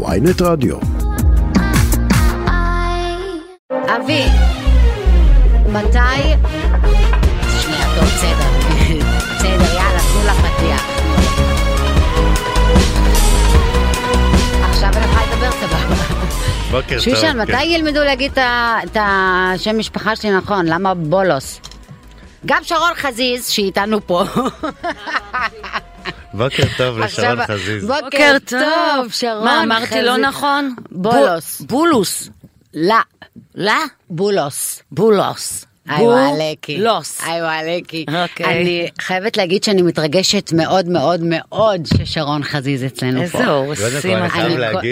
ויינט רדיו. אבי, מתי... שנייה, טוב, בסדר. בסדר, יאללה, תנו לה פתיח. עכשיו אני יכולה לדבר סבבה. בוקר טוב. שושן, כן. מתי ילמדו להגיד את השם משפחה שלי נכון? למה בולוס? גם שרון חזיז, שאיתנו פה. בוקר טוב לשרון חזיז. בוקר טוב, שרון מה אמרתי לא חזיז. נכון? בולוס. בולוס. לא, לא? בולוס. בולוס. היי וואלקי. בולוס. היי וואלקי. אוקיי. אני חייבת להגיד שאני מתרגשת מאוד מאוד מאוד ששרון חזיז אצלנו פה. איזה הורסים כל,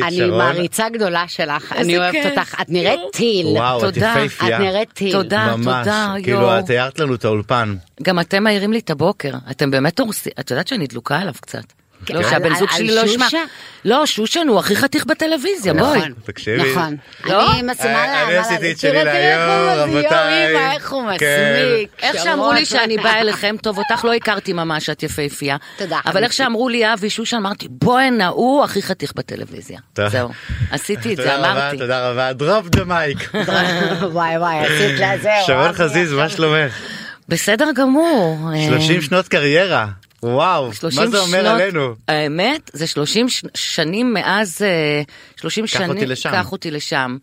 אני מעריצה גדולה שלך, אני אוהבת. אותך, את נראית טיל. וואו, את תודה. את נראית טיל. תודה, ממש. תודה, כאילו. את הערת לנו את האולפן. גם אתם מעירים לי את הבוקר, אתם באמת הורסים, את יודעת שאני דלוקה עליו קצת. כן, לא, שהבן זוג שלי לא ישמע. לא, שושן הוא הכי חתיך בטלוויזיה, בואי. נכון, תקשיבי. נכון. לא? אני מסכימה אה, לה, אני מה עשיתי את שלי להיום, רבותיי. איך הוא כן. מסמיק. איך. שאמרו לי שאני באה אליכם, טוב, אותך לא הכרתי ממש, את יפהפייה. תודה, אבל. איך שאמרו לי אבי שושן, אמרתי, בואנה, הוא הכי חתיך בטלוויזיה. זהו, עשיתי את זה, תודה רבה, אמרתי. תודה רבה. Drop the mic. וואי וואי, עשית לה זהו. שרון אבי, חזיז, מה שלומך? בסדר גמור. אה, 30 שנות קריירה. וואו, מה 30 זה אומר שנות- עלינו? האמת, זה 30 ש- שנים מאז, אה, 30 קח שנים, אותי לשם. קח אותי לשם.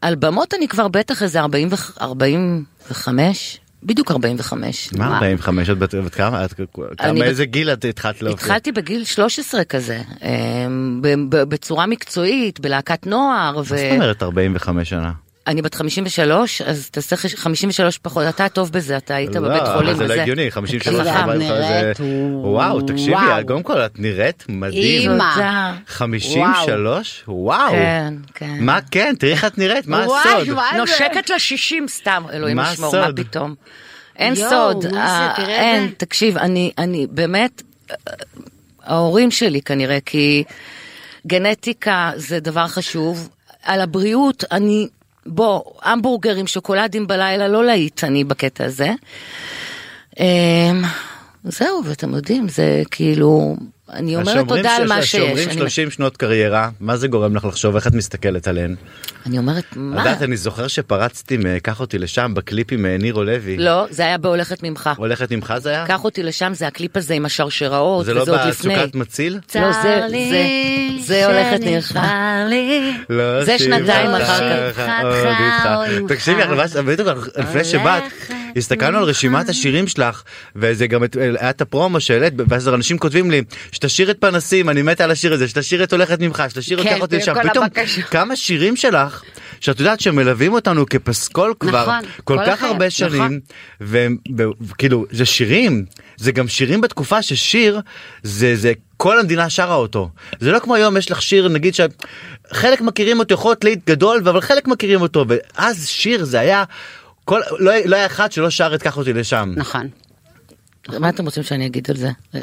על במות אני כבר בטח איזה 40 ו- 45, בדיוק 45. מה 45? את בת כמה? את- כמה איזה גיל את התחלת להופיע? התחלתי בגיל 13 כזה, אה, בצורה מקצועית, בלהקת נוער, מה זאת אומרת 45 שנה? ואני בת 53, אז תעשה חש- 53 פחות, אתה טוב בזה, אתה היית לא, בבית אבל חולים. זה לא וזה. הגיוני, 53, תקשיבי, את 45 זה... וואו, תקשיבי. קודם כל את נראית מדהים. אימא. תודה. 53? וואו. כן, כן. מה כן? תראי איך את נראית, מה וואי, הסוד? מה זה? נושקת ל-60 סתם, אלוהים מה ישמור, מה הסוד? פתאום. אין יואו, סוד, מה זה? אה, את אין, זה. תקשיב, אני, אני באמת, אה, ההורים שלי כנראה, כי גנטיקה זה דבר חשוב, על הבריאות, אני, בוא, המבורגרים, שוקולדים בלילה, לא להיט אני בקטע הזה. אמ, זהו, ואתם יודעים, זה כאילו, אני אומרת תודה על מה שיש. שאומרים אני- 30 שנות קריירה, מה זה גורם לך לחשוב? איך את מסתכלת עליהן? אני אומרת, את מה? יודעת, אני זוכר שפרצתי מ"קח אותי לשם" בקליפ עם נירו לוי. לא, זה היה בהולכת ממך. הולכת ממך זה היה? קח אותי לשם, זה הקליפ הזה עם השרשראות, זה לא וזה עוד לפני. בסוכת מציל? לא, זה, זה, זה הולכת לי. לא זה שנתיים אחר כך. תקשיבי, לפני שבאת, הסתכלנו על רשימת השירים שלך, וזה גם את- היה את הפרומו שהעלית, ואז אנשים כותבים לי, שתשאיר את פנסים, אני מתה על השיר הזה, שתשאיר את הולכת ממך, שתשאיר את כן, אותי לשם. פתאום הבקשות. כמה שירים שלך, שאת יודעת שמלווים אותנו כפסקול כבר נכון, כל כל כך החיים, הרבה נכון. שנים, וכאילו זה שירים, זה גם שירים בתקופה ששיר זה זה כל המדינה שרה אותו. זה לא כמו היום יש לך שיר נגיד שחלק מכירים אותו יכול להיות להיט גדול אבל חלק מכירים אותו ואז שיר זה היה. כל, לא, לא היה אחד שלא שר את קח אותי לשם. נכון. מה אתם רוצים שאני אגיד על זה?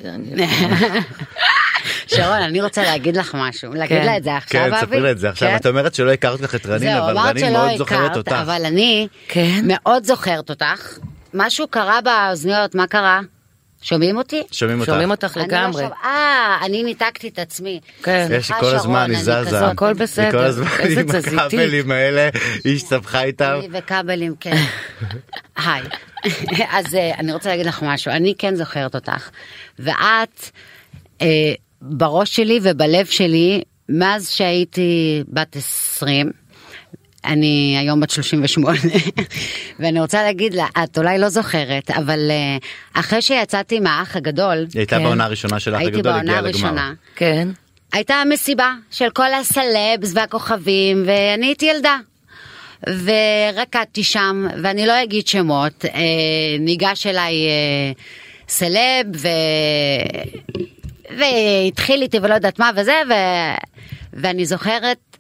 שרון, אני רוצה להגיד לך משהו. להגיד כן. לה את זה עכשיו, אבי? כן, ספרי לה את זה עכשיו כן? את אומרת שלא הכרת לך את רנין אבל רנין מאוד זוכרת אותך. אבל אני כן? מאוד זוכרת אותך. משהו קרה באוזניות, מה קרה? שומעים אותי? שומעים אותך. שומעים אותך לא לגמרי. אה, אני ניתקתי את עצמי. כן. יש סליחה, כל הזמן היא זזה. הכל בסדר. היא כל הזמן עם. הכבלים האלה היא הסתבכה איתם. אני וכבלים, כן. היי. אז אה, אני רוצה להגיד לך משהו, אני כן זוכרת אותך, ואת אה, בראש שלי ובלב שלי, מאז שהייתי בת 20, אני היום בת 38, ואני רוצה להגיד לה, את אולי לא זוכרת, אבל אה, אחרי שיצאתי מהאח הגדול, היא הייתה כן. בעונה הראשונה של האח הייתי הגדול בעונה הגיעה לגמר. הראשונה, כן. הייתה מסיבה של כל הסלבס והכוכבים ואני הייתי ילדה. ורקדתי שם ואני לא אגיד שמות אה, ניגש אליי אה, סלב ו... והתחיל איתי ולא יודעת מה וזה ו... ואני זוכרת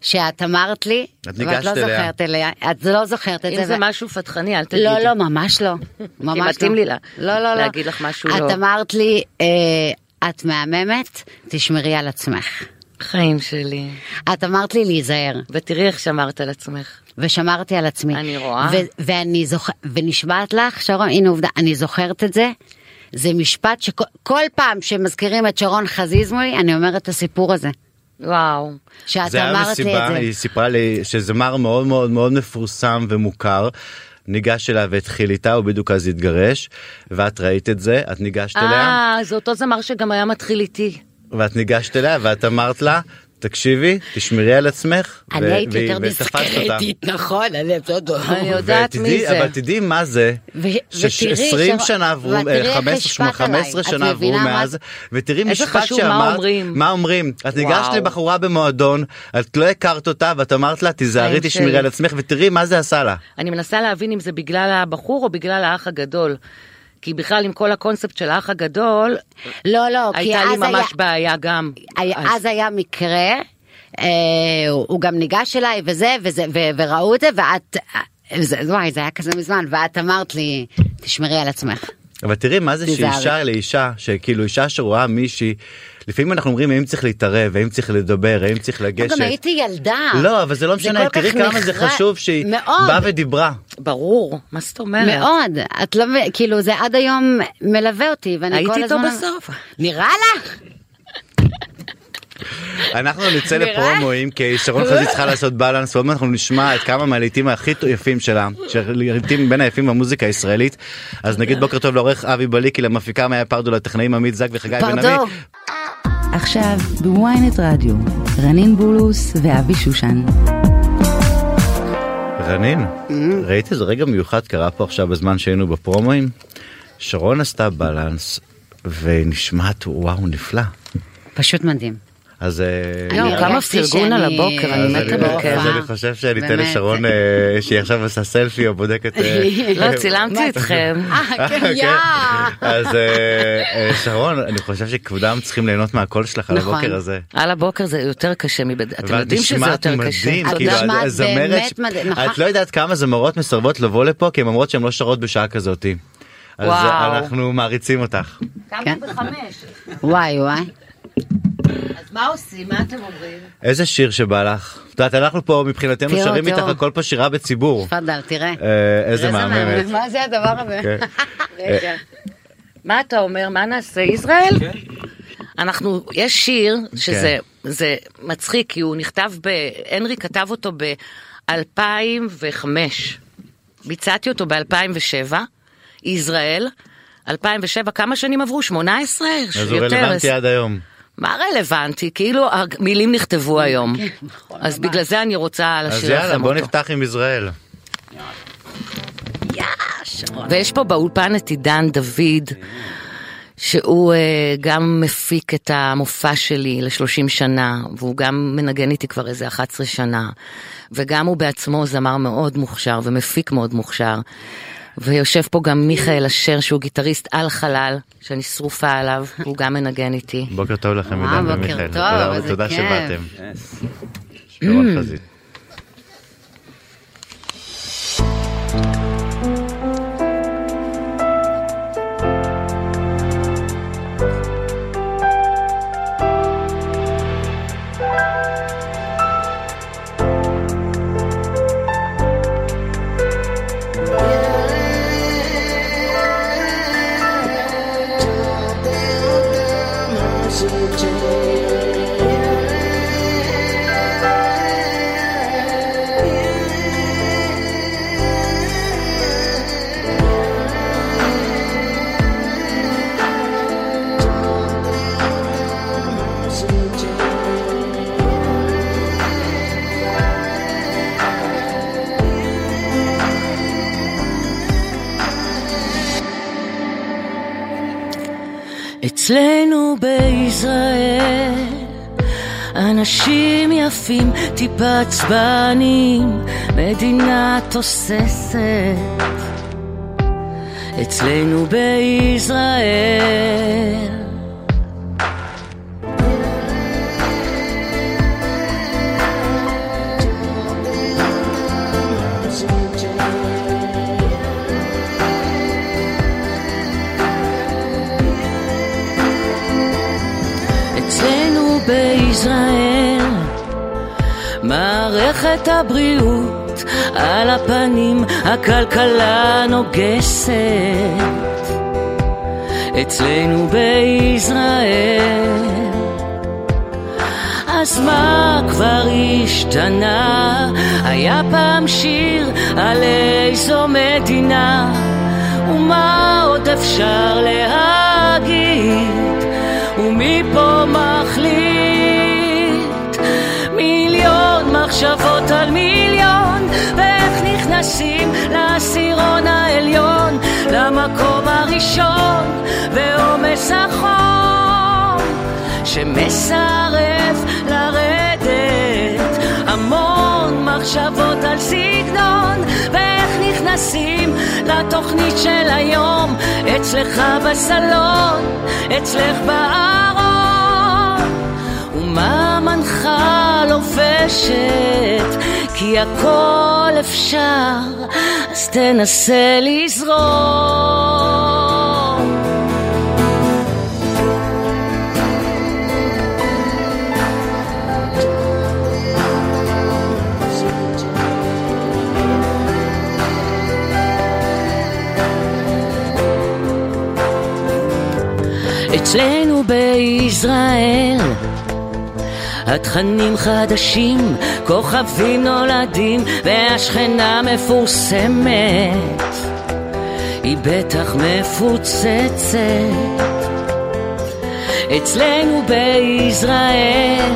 שאת אמרת לי את ואת ניגשת לא אליה. זוכרת אליה את לא זוכרת את אם זה זה ו- משהו פתחני, אל תגידי. לא לא ממש לא ממש לא מתאים לי לה- לא לא לא להגיד לך משהו את לא. אמרת לי אה, את מהממת תשמרי על עצמך. חיים שלי. את אמרת לי להיזהר, ותראי איך שמרת על עצמך. ושמרתי על עצמי. אני רואה. ו- ואני זוכרת, ונשבעת לך, שרון, הנה עובדה, אני זוכרת את זה. זה משפט שכל כל פעם שמזכירים את שרון חזיז מולי, אני אומרת את הסיפור הזה. וואו. שאת אמרת לי את היא זה. סיפרה לי שזמר מאוד מאוד מאוד מפורסם ומוכר. ניגש אליה והתחיל איתה, הוא בדיוק אז התגרש, ואת ראית את זה, את ניגשת אליה, אה, זה אותו זמר שגם היה מתחיל איתי. ואת ניגשת אליה ואת אמרת לה, תקשיבי, תשמרי על עצמך. אני הייתי יותר. דיסקרטית, נכון, אני יודעת. אני יודעת מי זה. אבל תדעי מה זה, ו- ש- ותראי 20 שר- שנה עברו, ותראי איך 15 השפעת עליי. 15 את שנה עברו מאז? ותראי משפט שאמרת. מה אומרים, את ניגשת. לבחורה במועדון, את לא הכרת אותה ואת אמרת לה תיזהרי תשמרי. על עצמך ותראי מה זה עשה לה. אני מנסה להבין אם זה בגלל הבחור או בגלל האח הגדול. כי בכלל עם כל הקונספט של האח הגדול, לא, לא, כי הייתה לי אז היה... ממש בעיה גם. היה- אז- אז היה מקרה, אה, הוא הוא גם ניגש אליי וזה, וזה, ו- וראו את זה, ואת, זה- וואי, זה היה כזה מזמן, ואת אמרת לי, תשמרי על עצמך. אבל תראי מה זה. שאישה לאישה, שכאילו אישה שרואה מישהי, לפעמים אנחנו אומרים האם צריך להתערב, האם צריך לדבר, האם צריך לגשת. גם הייתי ילדה. לא, אבל זה לא משנה, תראי כמה זה חשוב שהיא מאוד. באה ודיברה. ברור, מה זאת אומרת? מאוד, את לא, כאילו זה עד היום מלווה אותי, ואני הייתי כל איתו הזמן... בסוף. נראה לך? אנחנו נצא? לפרומואים כי שרון חזית צריכה לעשות בלנס ועוד מעט אנחנו נשמע את כמה מהלעיתים הכי יפים שלה, שלעיתים בין היפים במוזיקה הישראלית. אז נגיד בוקר טוב לעורך אבי בליקי, למפיקה מאיה פרדו, לטכנאים עמית זק וחגי בן עמי. עכשיו בוויינט רדיו, רנין בולוס ואבי שושן. רנין, ראית איזה רגע מיוחד קרה פה עכשיו בזמן שהיינו בפרומואים? שרון עשתה בלנס ונשמעת וואו נפלא. פשוט מדהים. אז אה, יואו, אני כמה פרגון על הבוקר, אני מתה אני- בכיף. אז אני חושב שאני אתן. לשרון אה, שהיא עכשיו עושה סלפי או בודקת. אה, לא, צילמתי אתכם. אה, כן, כן. אז אה, אה, שרון, אני חושב שכבודם צריכים ליהנות מהקול שלך על נכון. הבוקר הזה. על הבוקר זה יותר קשה מבד... אתם יודעים שזה יותר קשה. מדהים, את כאילו נשמעת באמת מדהים, נכון. את לא יודעת כמה זמרות מסרבות לבוא לפה כי הן אומרות שהן לא שרות בשעה כזאתי. אז. אה, אנחנו מעריצים אותך. כן. קמתי בחמש. וואי וואי. אז מה עושים? מה אתם אומרים? איזה שיר שבא לך? את יודעת, אנחנו פה מבחינתנו שרים איתך. הכל פה שירה בציבור. תפאדל, תראה. אה, איזה מהממת. מה זה הדבר הזה? כן. רגע. מה אתה אומר? מה נעשה? ישראל? אנחנו, יש שיר שזה זה מצחיק, כי הוא נכתב ב... הנרי כתב אותו ב-2005. ביצעתי אותו ב-2007, ישראל. 2007, כמה שנים עברו? 18? אז הוא. רלוונטי עד היום. מה רלוונטי? כאילו המילים נכתבו היום. נכון, אז בגלל זה אני רוצה אז לשיר יאללה, לכם בוא אותו. נפתח עם ישראל. ויש פה באולפן את עידן דוד, שהוא uh, גם מפיק את המופע שלי ל-30 שנה, והוא גם מנגן איתי כבר איזה 11 שנה, וגם הוא בעצמו זמר מאוד מוכשר ומפיק מאוד מוכשר. ויושב פה גם מיכאל אשר שהוא גיטריסט על חלל, שאני שרופה עליו, הוא גם מנגן איתי. בוקר טוב לכם, אה, עידן בוקר ומיכאל. תודה- תודה. שבאתם. שרון חזית. אצלנו בישראל אנשים יפים, טיפה עצבנים, מדינה תוססת. אצלנו בישראל בישראל מערכת הבריאות על הפנים, הכלכלה נוגסת. אצלנו בישראל אז מה כבר השתנה? היה פעם שיר על איזו מדינה, ומה עוד אפשר להגיד? ומי פה מחליט? מחשבות על מיליון, ואיך נכנסים לעשירון העליון, למקום הראשון, ועומס החום שמסרב לרדת. המון מחשבות על סגנון, ואיך נכנסים לתוכנית של היום, אצלך בסלון, אצלך בארון. ומה מנחה לובשת, כי הכל אפשר, אז תנסה לזרום. אצלנו בישראל התכנים חדשים, כוכבים נולדים, והשכנה מפורסמת, היא בטח מפוצצת. אצלנו בישראל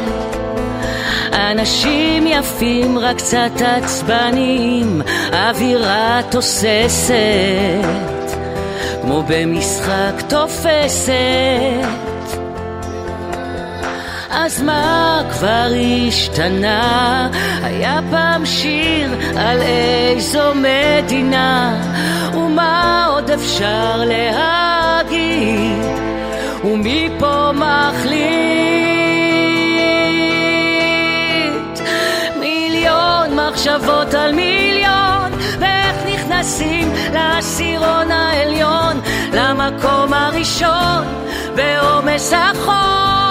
אנשים יפים, רק קצת עצבניים, אווירה תוססת, כמו במשחק תופסת. אז מה כבר השתנה? היה פעם שיר על איזו מדינה, ומה עוד אפשר להגיד? ומי פה מחליט? מיליון מחשבות על מיליון, ואיך נכנסים לעשירון העליון, למקום הראשון, ועומס החום.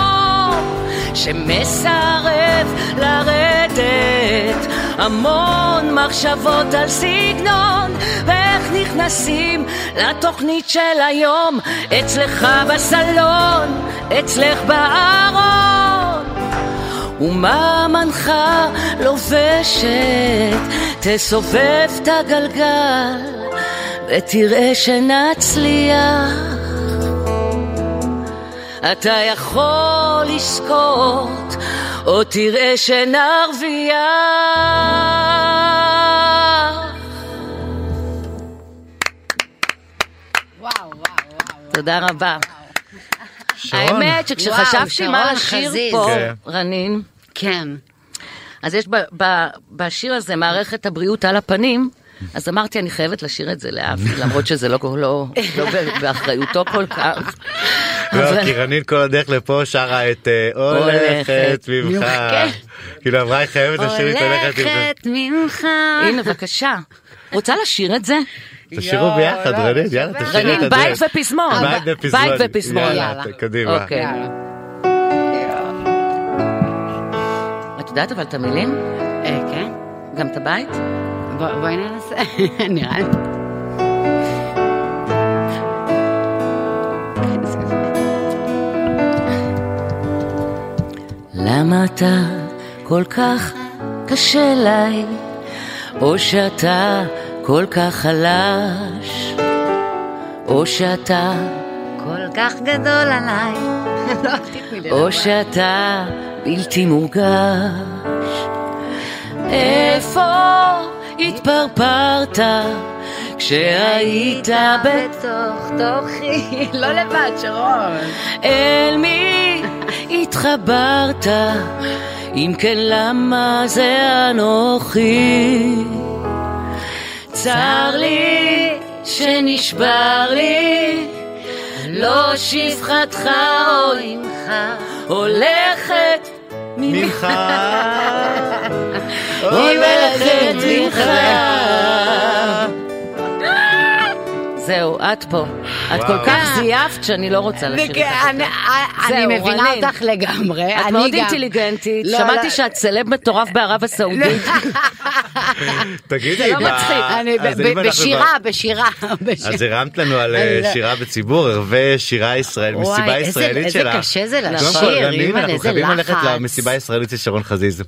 שמסרב לרדת. המון מחשבות על סגנון ואיך נכנסים לתוכנית של היום. אצלך בסלון, אצלך בארון. ומה מנחה לובשת? תסובב את הגלגל ותראה שנצליח אתה יכול לזכות, או תראה שנרוויח. תודה רבה. שרון. האמת שכשחשבתי מה לשיר חזיז. פה, כן. רנין, כן. אז יש ב- ב- בשיר הזה מערכת הבריאות על הפנים, אז אמרתי אני חייבת לשיר את זה לאבי, למרות שזה לא, לא, לא באחריותו כל כך. לא, כי רנין כל הדרך לפה שרה את אה, הולכת ממך. כן. כאילו אמרה היא חייבת לשיר את הולכת ממך. הולכת ממך. הנה בבקשה. רוצה לשיר את זה? תשאירו ביחד לא, רנין. יאללה תשאירי את רנין, הדרך. בית ופזמון. בית ופזמון. בית ופזמון. יאללה. קדימה. אוקיי. את יודעת אבל את המילים? אה, כן? גם את הבית? בוא- בואי ננסה. נראה לי. למה אתה כל כך קשה לי, או שאתה כל כך חלש, או שאתה, כל כך גדול עליי. לא, או. שאתה בלתי מורגש. איפה התפרפרת כשהיית. בתוך תוכי. לא לבד, שרון. אל מי התחברת? אם כן, למה זה אנוכי? צר לי שנשבר לי, לא שפחתך או אמך הולכת ממך. הולכת ממך. זה זהו, את פה. את. כל כך זייפת שאני לא רוצה לשיר וכן, אני- אני זהו, מבינה רנין. אותך לגמרי. את אני מאוד גם. אינטליגנטית, לא, שמעתי לא. שאת סלב מטורף בערב הסעודית. תגידי, זה לא מה- מצחיק. אני אז ב- אם ב- אנחנו בשירה, בשירה. בשירה. אז הרמת לנו על אה, לא- שירה בציבור, ערבי שירה ישראל, וואי, מסיבה איזה- ישראלית איזה שלה. קשה זה לשיר, כל, רנין, אימא'לה, אנחנו איזה חייבים ללכת לחץ. למסיבה הישראלית של שרון חזיז.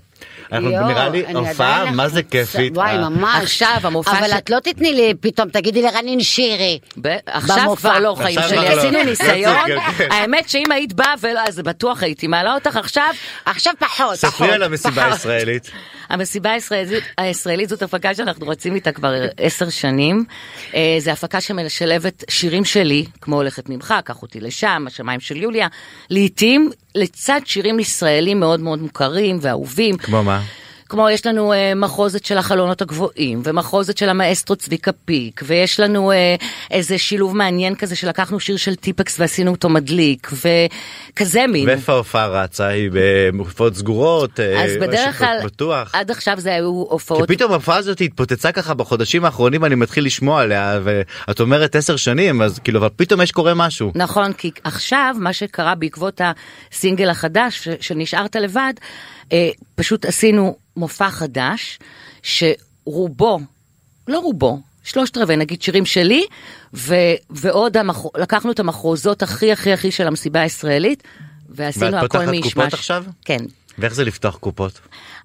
אנחנו נראה לי הופעה מה זה. כיפית. וואי, אה, ממש. עכשיו, המופע אבל את לא תתני לי פתאום, תגידי לרנין שירי. עכשיו. כבר לא חיים שלי, לא. עשינו ניסיון. כן, כן. האמת שאם היית באה, אז בטוח הייתי מעלה אותך עכשיו. עכשיו פחות. ספרי על המסיבה. הישראלית. המסיבה הישראלית, זאת הפקה שאנחנו רצים איתה כבר עשר שנים. אה, זו הפקה שמשלבת שירים שלי, כמו הולכת ממך, קח אותי לשם, השמיים של יוליה, לעתים לצד שירים ישראלים מאוד מאוד מוכרים ואהובים. כמו מה? כמו יש לנו אה, מחוזת של החלונות הגבוהים, ומחוזת של המאסטרו צביקה פיק, ויש לנו אה, איזה שילוב מעניין כזה שלקחנו שיר של טיפקס ועשינו אותו מדליק, וכזה מין. ההופעה רצה? היא במופעות סגורות? אה, אז בדרך כלל, פתוח? עד עכשיו זה היו כי הופעות פתאום ההופעה הזאת התפוצצה ככה בחודשים האחרונים אני מתחיל לשמוע עליה ואת אומרת עשר שנים אז כאילו אבל פתאום יש קורה משהו. נכון, כי עכשיו מה שקרה בעקבות הסינגל החדש שנשארת לבד, פשוט עשינו מופע חדש, שרובו, לא רובו, שלושת רבעי נגיד שירים שלי, ו, ועוד המח... לקחנו את המחרוזות הכי הכי הכי של המסיבה הישראלית, ועשינו ואת הכל פותחת מישמש. קופות עכשיו? כן. ואיך זה לפתוח קופות?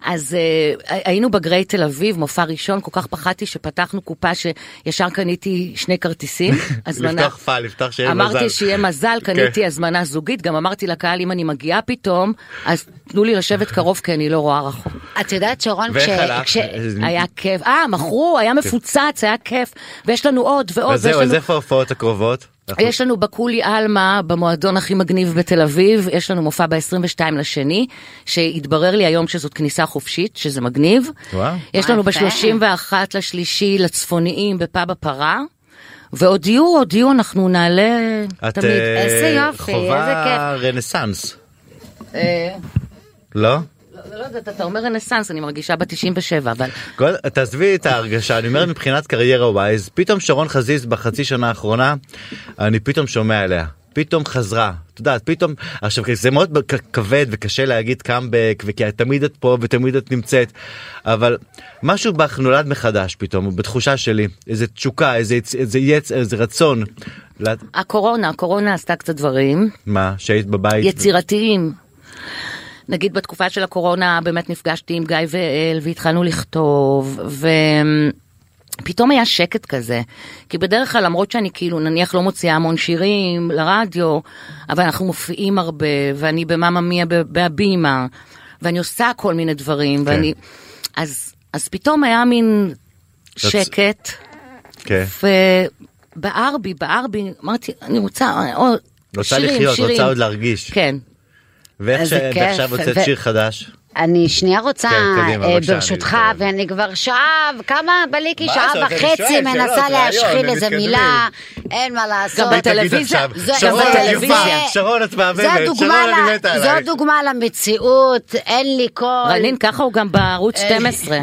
אז uh, היינו בגריי תל אביב, מופע ראשון, כל כך פחדתי שפתחנו קופה שישר קניתי שני כרטיסים. הזמנה- לפתוח פעל, לפתוח שיהיה מזל. אמרתי שיהיה מזל, קניתי כן. הזמנה זוגית, גם אמרתי לקהל אם אני מגיעה פתאום, אז תנו לי לשבת קרוב כי אני לא רואה רחוק. את יודעת שרון, כש-? כש- היה כיף, אה, מכרו, היה מפוצץ, היה כיף, ויש לנו עוד ועוד, אז זהו, אז איפה ההופעות הקרובות? יש לנו בקולי עלמה במועדון הכי מגניב בתל אביב, יש לנו מופע ב-22 לשני, שהתברר לי היום שזאת כניסה חופשית, שזה מגניב. וואו. יש לנו יפה. ב-31 לשלישי לצפוניים בפאב הפרה, ועוד יהיו, עוד יהיו, אנחנו נעלה את תמיד. אה, איזה יופי, חובה איזה רנסאנס. אה? לא לא יודעת, אתה אומר רנסאנס, אני מרגישה בת 97, אבל כל- תעזבי את ההרגשה אני אומר מבחינת קריירה ווייז פתאום שרון חזיז בחצי שנה האחרונה אני פתאום שומע עליה. פתאום חזרה, את יודעת, פתאום, עכשיו זה מאוד כבד וקשה להגיד קאמבק וכי תמיד את פה ותמיד את נמצאת, אבל משהו בך נולד מחדש פתאום, בתחושה שלי, איזה תשוקה, איזה, איזה יצ... איזה רצון, הקורונה, הקורונה עשתה קצת דברים. מה, שהיית בבית, יצירתיים. נגיד בתקופה של הקורונה באמת נפגשתי עם גיא ואל והתחלנו לכתוב ופתאום היה שקט כזה. כי בדרך כלל למרות שאני כאילו נניח לא מוציאה המון שירים לרדיו, אבל אנחנו מופיעים הרבה ואני במאמא מיה בהבימה ואני עושה כל מיני דברים כן. ואני... אז, אז פתאום היה מין שקט. כן. ובער בי, בער בי, אמרתי, אני רוצה עוד רוצה שירים, לחיות, שירים. רוצה עוד להרגיש, כן. ואיך איזה שאת כיף, עכשיו הוצאת שיר חדש, אני שנייה רוצה, כן, קדימה, אה, בבקשה, ברשותך, אני- ואני כבר שעה, כמה בליקי, שעה זאת? וחצי שואל, מנסה שאלות, להשחיל איזה מילה, אין מה לעשות. גם בטלוויזיה, זה- עכשיו, גם שרון, בטלוויזיה. שרון את מהממת, זו שרון דוגמה אני ל- מתה זו עלייך. דוגמה למציאות, אין לי קול. רנין, ככה הוא גם בערוץ 12.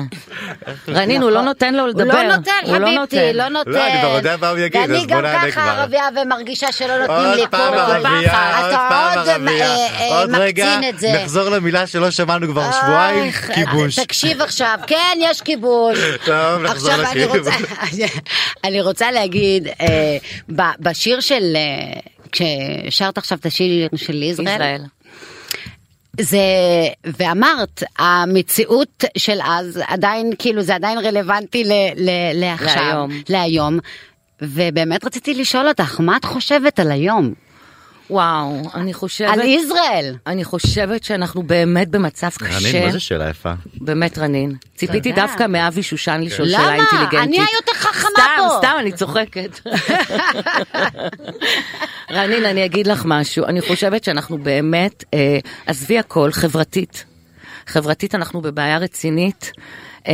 רנין, הוא לא נותן לו הוא לדבר. לא נותן, הוא לא חביבתי, נותן. לא נותן. לא, אני כבר יודע מה הוא יגיד, אז ואני בוא גם נענה ככה כבר. ערבייה ומרגישה שלא נותנים לי עוד קול. פעם ערבייה, עוד אתה פעם עוד ערבייה, אה, אה, עוד רגע מקצין את זה. נחזור למילה שלא שמענו כבר שבועיים, אייך, כיבוש. תקשיב עכשיו, כן, יש כיבוש. טוב, נחזור עכשיו אני לכיבוש. רוצה, אני רוצה להגיד, אה, ב- בשיר של, אה, כששרת עכשיו את השיר של ישראל, ישראל. זה, ואמרת, המציאות של אז עדיין, כאילו, זה עדיין רלוונטי ל, ל, לעכשיו, להיום. להיום. ובאמת רציתי לשאול אותך, מה את חושבת על היום? וואו, אני חושבת... על ישראל? אני חושבת שאנחנו באמת במצב רנין, קשה. מה זה שאלה יפה? באמת רנין. ציפיתי תודה. דווקא מאבי שושן לשאול למה? שאלה אינטליגנטית. אני היותר חכמה סתם, פה. סתם, אני צוחקת. רנין, אני אגיד לך משהו. אני חושבת שאנחנו באמת, אה, עזבי הכל, חברתית. חברתית אנחנו בבעיה רצינית. אה,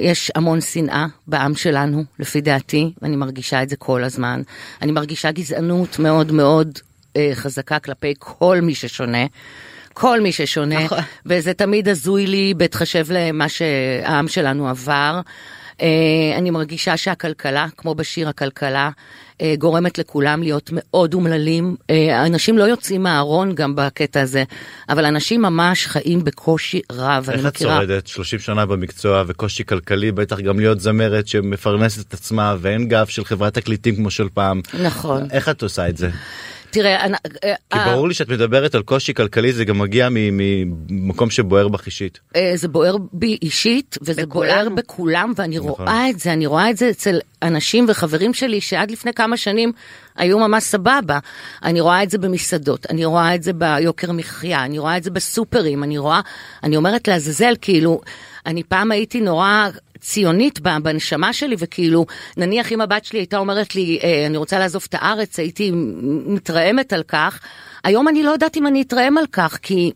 יש המון שנאה בעם שלנו, לפי דעתי, ואני מרגישה את זה כל הזמן. אני מרגישה גזענות מאוד מאוד חזקה כלפי כל מי ששונה. כל מי ששונה, נכון. וזה תמיד הזוי לי בהתחשב למה שהעם שלנו עבר. אה, אני מרגישה שהכלכלה, כמו בשיר הכלכלה, אה, גורמת לכולם להיות מאוד אומללים. אה, אנשים לא יוצאים מהארון גם בקטע הזה, אבל אנשים ממש חיים בקושי רב. אני איך את מכירה- שורדת 30 שנה במקצוע וקושי כלכלי בטח גם להיות זמרת שמפרנסת את עצמה ואין גב של חברת תקליטים כמו של פעם. נכון. איך את עושה את זה? תראה, אני- אה, כי אה, ברור לי שאת מדברת על קושי כלכלי זה גם מגיע ממקום שבוער בך אישית. אה, זה בוער בי אישית, וזה. בוער בכולם, ואני נכון. רואה את זה, אני רואה את זה אצל אנשים וחברים שלי שעד לפני כמה שנים היו ממש סבבה. אני רואה את זה במסעדות, אני רואה את זה ביוקר מחיה, אני רואה את זה בסופרים, אני רואה, אני אומרת לעזאזל, כאילו, אני פעם הייתי נורא ציונית ב- בנשמה שלי, וכאילו, נניח אם הבת שלי הייתה אומרת לי, אה, אני רוצה לעזוב את הארץ, הייתי מתרעמת על כך. היום אני לא יודעת אם אני אתרעם על כך, כי...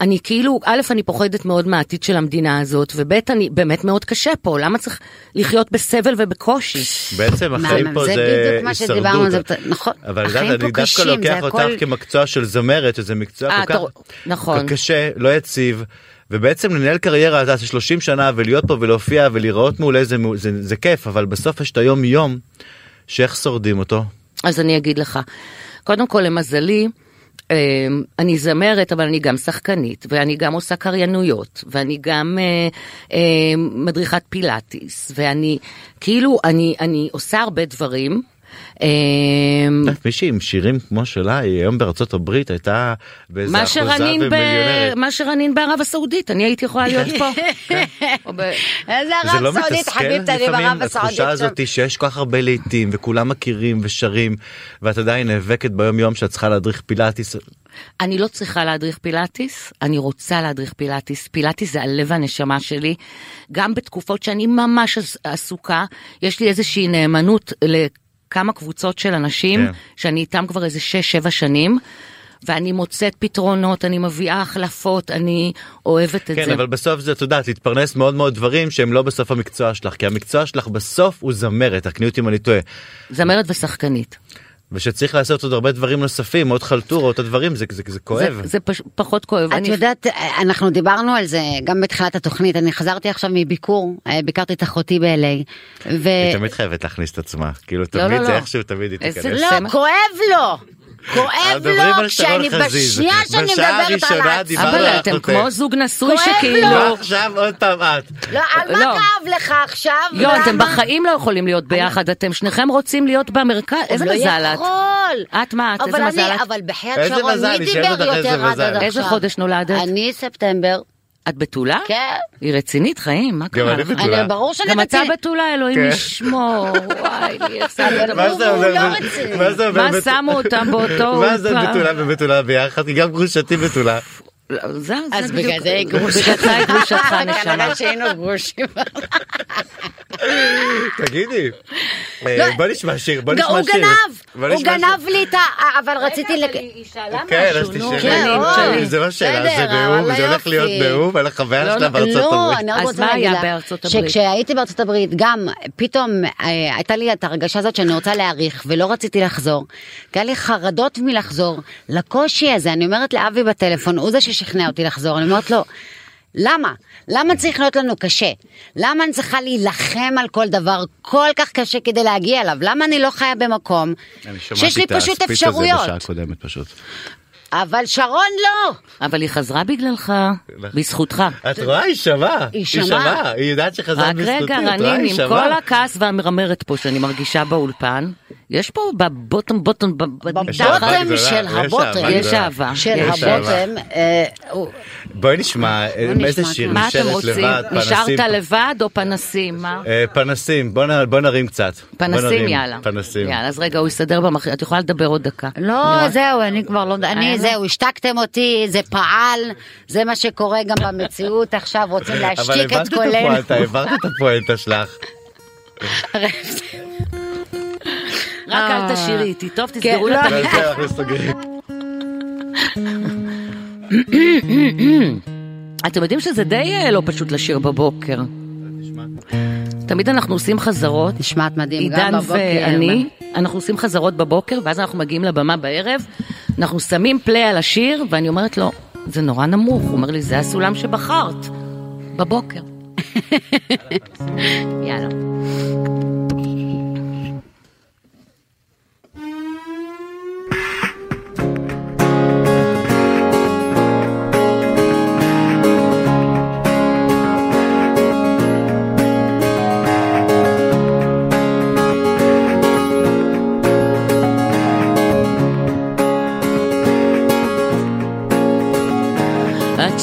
אני כאילו, א', אני פוחדת מאוד מהעתיד של המדינה הזאת, וב', אני באמת מאוד קשה פה, למה צריך לחיות בסבל ובקושי? בעצם החיים פה זה זה בדיוק מה שדיברנו על זה, הישרדות. נכון, אבל החיים פה אני דווקא קשים, לוקח זה אותך הכל- כמקצוע של זמרת שזה מקצוע אה, כל כך נכון. קשה לא יציב. ובעצם לנהל קריירה אתה 30 שנה ולהיות פה ולהופיע ולהיראות מעולה זה, זה, זה כיף אבל בסוף יש את היום יום שאיך שורדים אותו. אז אני אגיד לך, קודם כל, למזלי, אה, אני זמרת, אבל אני גם שחקנית, ואני גם עושה קריינויות, ואני גם אה, אה, מדריכת פילאטיס, ואני, כאילו, אני, אני עושה הרבה דברים. אה, את יודעת, מישהי עם שירים כמו שלה היא היום בארצות הברית הייתה באיזה מה אחוזה שרנין, ב... ומיליונרת. מה שרנין בערב הסעודית, אני הייתי יכולה להיות פה. כן. איזה זה ערב לא סעודית, חביבתי, אני בערב הסעודית. התחושה. הזאת שיש כל כך הרבה להיטים וכולם מכירים ושרים ואת עדיין נאבקת ביום יום שאת צריכה להדריך פילאטיס. אני לא צריכה להדריך פילאטיס, אני רוצה להדריך פילאטיס. פילאטיס זה הלב והנשמה שלי. גם בתקופות שאני ממש עס- עסוקה, יש לי איזושהי נאמנות לכמה קבוצות של אנשים, כן. שאני איתם כבר איזה 6-7 שנים. ואני מוצאת פתרונות, אני מביאה החלפות, אני אוהבת את כן זה. אבל בסוף זה את יודעת להתפרנס מאוד מאוד דברים שהם לא בסוף המקצוע שלך כי המקצוע שלך בסוף הוא זמרת תקני אותי אם אני טועה. זמרת ושחקנית. ושצריך לעשות עוד הרבה דברים נוספים עוד חלטורות הדברים זה זה זה כואב. זה, זה פש, פחות כואב. את אני- יודעת, אנחנו דיברנו על זה גם בתחילת התוכנית, אני חזרתי עכשיו מביקור, אה, ביקרתי את אחותי ב-LA, ו... היא תמיד חייבת להכניס את עצמה כאילו לא, תמיד לא, זה לא. איכשהו תמיד היא תיכנס. לא. כואב לו! כואב לו שרון כשאני. בשנייה שאני בשעה מדברת על הראשונה העצמי. דיברנו אבל על אתם. כמו זוג נשוי כואב שכאילו... לו. ועכשיו עוד פעם את. לא, על מה לא. כאב לך עכשיו? לא, אתם? בחיים לא יכולים להיות ביחד, אתם שניכם רוצים להיות במרכז, איזה הוא מזל לא את. יכול. את מה, את? איזה מזל את? אבל בחייאת שרון, מי דיבר יותר. עד עכשיו? איזה חודש נולדת? אני ספטמבר. את בתולה? כן. היא רצינית חיים, מה גם קרה אני לך? בתולה. אני- ברור שאני גם אתה רצינית. בתולה, אלוהים כן. ישמור, וואי, מה זה? לא. מה זה? מה שמו אותם באותו מה זה? בתולה ובתולה ביחד? כי גם גרושתי בתולה. לא, אז היא. בגלל זה היא גרושתך נשמה. כנראה שהיינו גרושים. תגידי. אה, לא. בוא נשמע שיר. בוא הוא נשמע שיר. גנב, הוא נשמע שיר. גנב לי את ה... אבל רציתי... רגע, אבל היא- שאלה כן, משהו, נו. כן. זה לא שאלה, זה נאום, זה הולך יופי. להיות נאום על החוויה לא, שלה לא, בארצות לא, הברית. אני רק אז רוצה מה להגיד היה לך, בארצות הברית? שכשהייתי בארצות הברית, גם פתאום אה, הייתה לי את הרגשה הזאת שאני רוצה להעריך, ולא רציתי לחזור. כי היה לי חרדות מלחזור, לקושי הזה, אני אומרת לאבי בטלפון, הוא זה ששכנע אותי לחזור, אני אומרת לו, למה? למה צריך להיות לנו קשה? למה אני צריכה להילחם על כל דבר כל כך קשה כדי להגיע אליו? למה אני לא חיה במקום אני שיש שמעתי לי את פשוט הספיץ הזה בשעה אפשרויות? הקודמת פשוט. אבל שרון לא! אבל היא חזרה בגללך, בזכותך. את רואה? היא שמעה. היא שמעה. היא יודעת שחזרת רק בזכותי. רגע, את רואה? רנין, עם. כל הכעס והמרמרת פה שאני מרגישה באולפן, יש פה בבוטום בוטום, בבוטם של הבוטם. יש. אהבה. של. הבוטם, אה, בואי נשמע אה, איזה שיר. מה אתם נשארת רוצים? לבד, נשארת פנסים. לבד או פנסים? מה? אה, פנסים, בוא נרים קצת. פנסים. יאללה. פנסים. יאללה, אז רגע, הוא יסדר במחיר, את יכולה לדבר עוד דקה. לא, זהו, אני כבר לא... אני? זהו, השתקתם אותי, זה פעל, זה מה שקורה גם במציאות עכשיו, רוצים אבל להשתיק את הבנת את קולנו. הפואנטה, העברת את הפואנטה שלך. רק אל תשאירי איתי, טוב, כן, תסגרו לא. לה את לא. אתם יודעים שזה די אה, לא פשוט לשיר בבוקר. תמיד אנחנו עושים חזרות, נשמעת מדהים, גם עידן בבוקר. ואני, אנחנו עושים חזרות בבוקר, ואז אנחנו מגיעים לבמה בערב, אנחנו שמים פליי על השיר, ואני אומרת לו, זה נורא נמוך. הוא אומר לי, זה הסולם שבחרת, בבוקר. יאללה.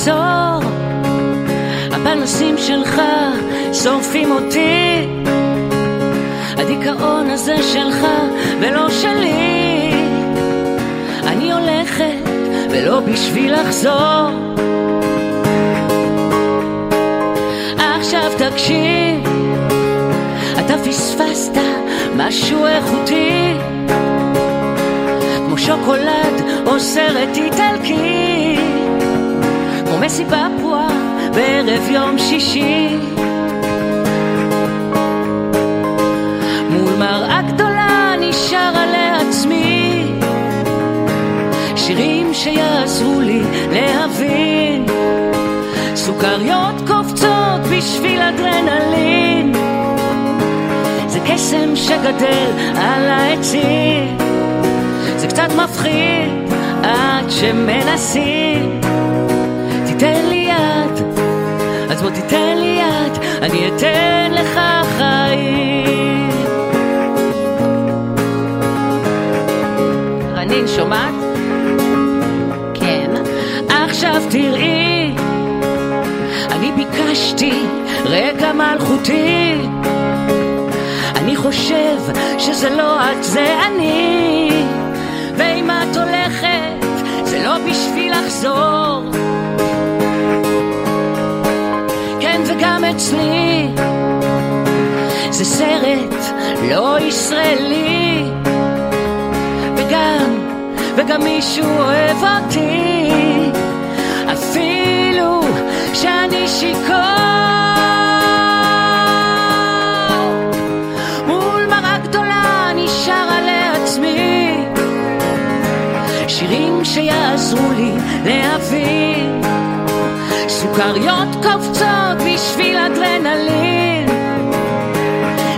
עצור, הפנסים שלך שורפים אותי. הדיכאון הזה שלך ולא שלי. אני הולכת ולא בשביל לחזור. עכשיו תקשיב, אתה פספסת משהו איכותי. כמו שוקולד או סרט איטלקי. מסיבה פרועה בערב יום שישי. מול מראה גדולה נשאר לעצמי שירים שיעזרו לי להבין. סוכריות קופצות בשביל אדרנלין. זה קסם שגדל על העצים. זה קצת מפחיד עד שמנסים תיתן לי יד, אז בוא תיתן לי יד, אני אתן לך חיים. רנין, שומעת? כן. עכשיו תראי, אני ביקשתי רגע מלכותי. אני חושב שזה לא את, זה אני. ואם את הולכת, זה לא בשביל לחזור. אצלי, זה סרט לא ישראלי. וגם, וגם מישהו אוהב אותי, אפילו שאני שיכור. מול מראה גדולה נשארה לעצמי, שירים שיעזרו לי להבין. סוכריות קופצות בשביל אדרנלין,